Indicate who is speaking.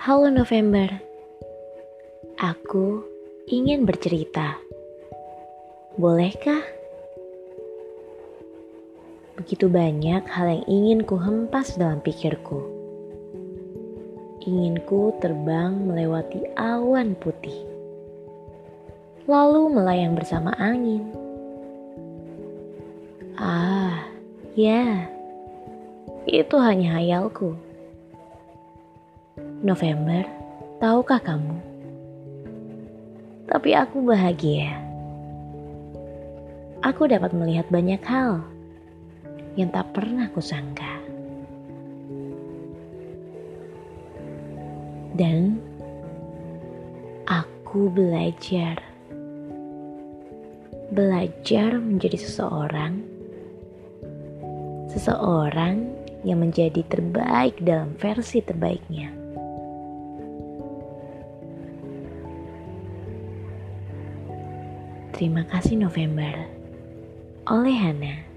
Speaker 1: Halo November, aku ingin bercerita. Bolehkah? Begitu banyak hal yang ingin ku hempas dalam pikirku. Inginku terbang melewati awan putih, lalu melayang bersama angin. Ah, ya, itu hanya hayalku. November, tahukah kamu? Tapi aku bahagia. Aku dapat melihat banyak hal yang tak pernah kusangka. Dan aku belajar. Belajar menjadi seseorang seseorang yang menjadi terbaik dalam versi terbaiknya. Terima kasih November oleh Hana.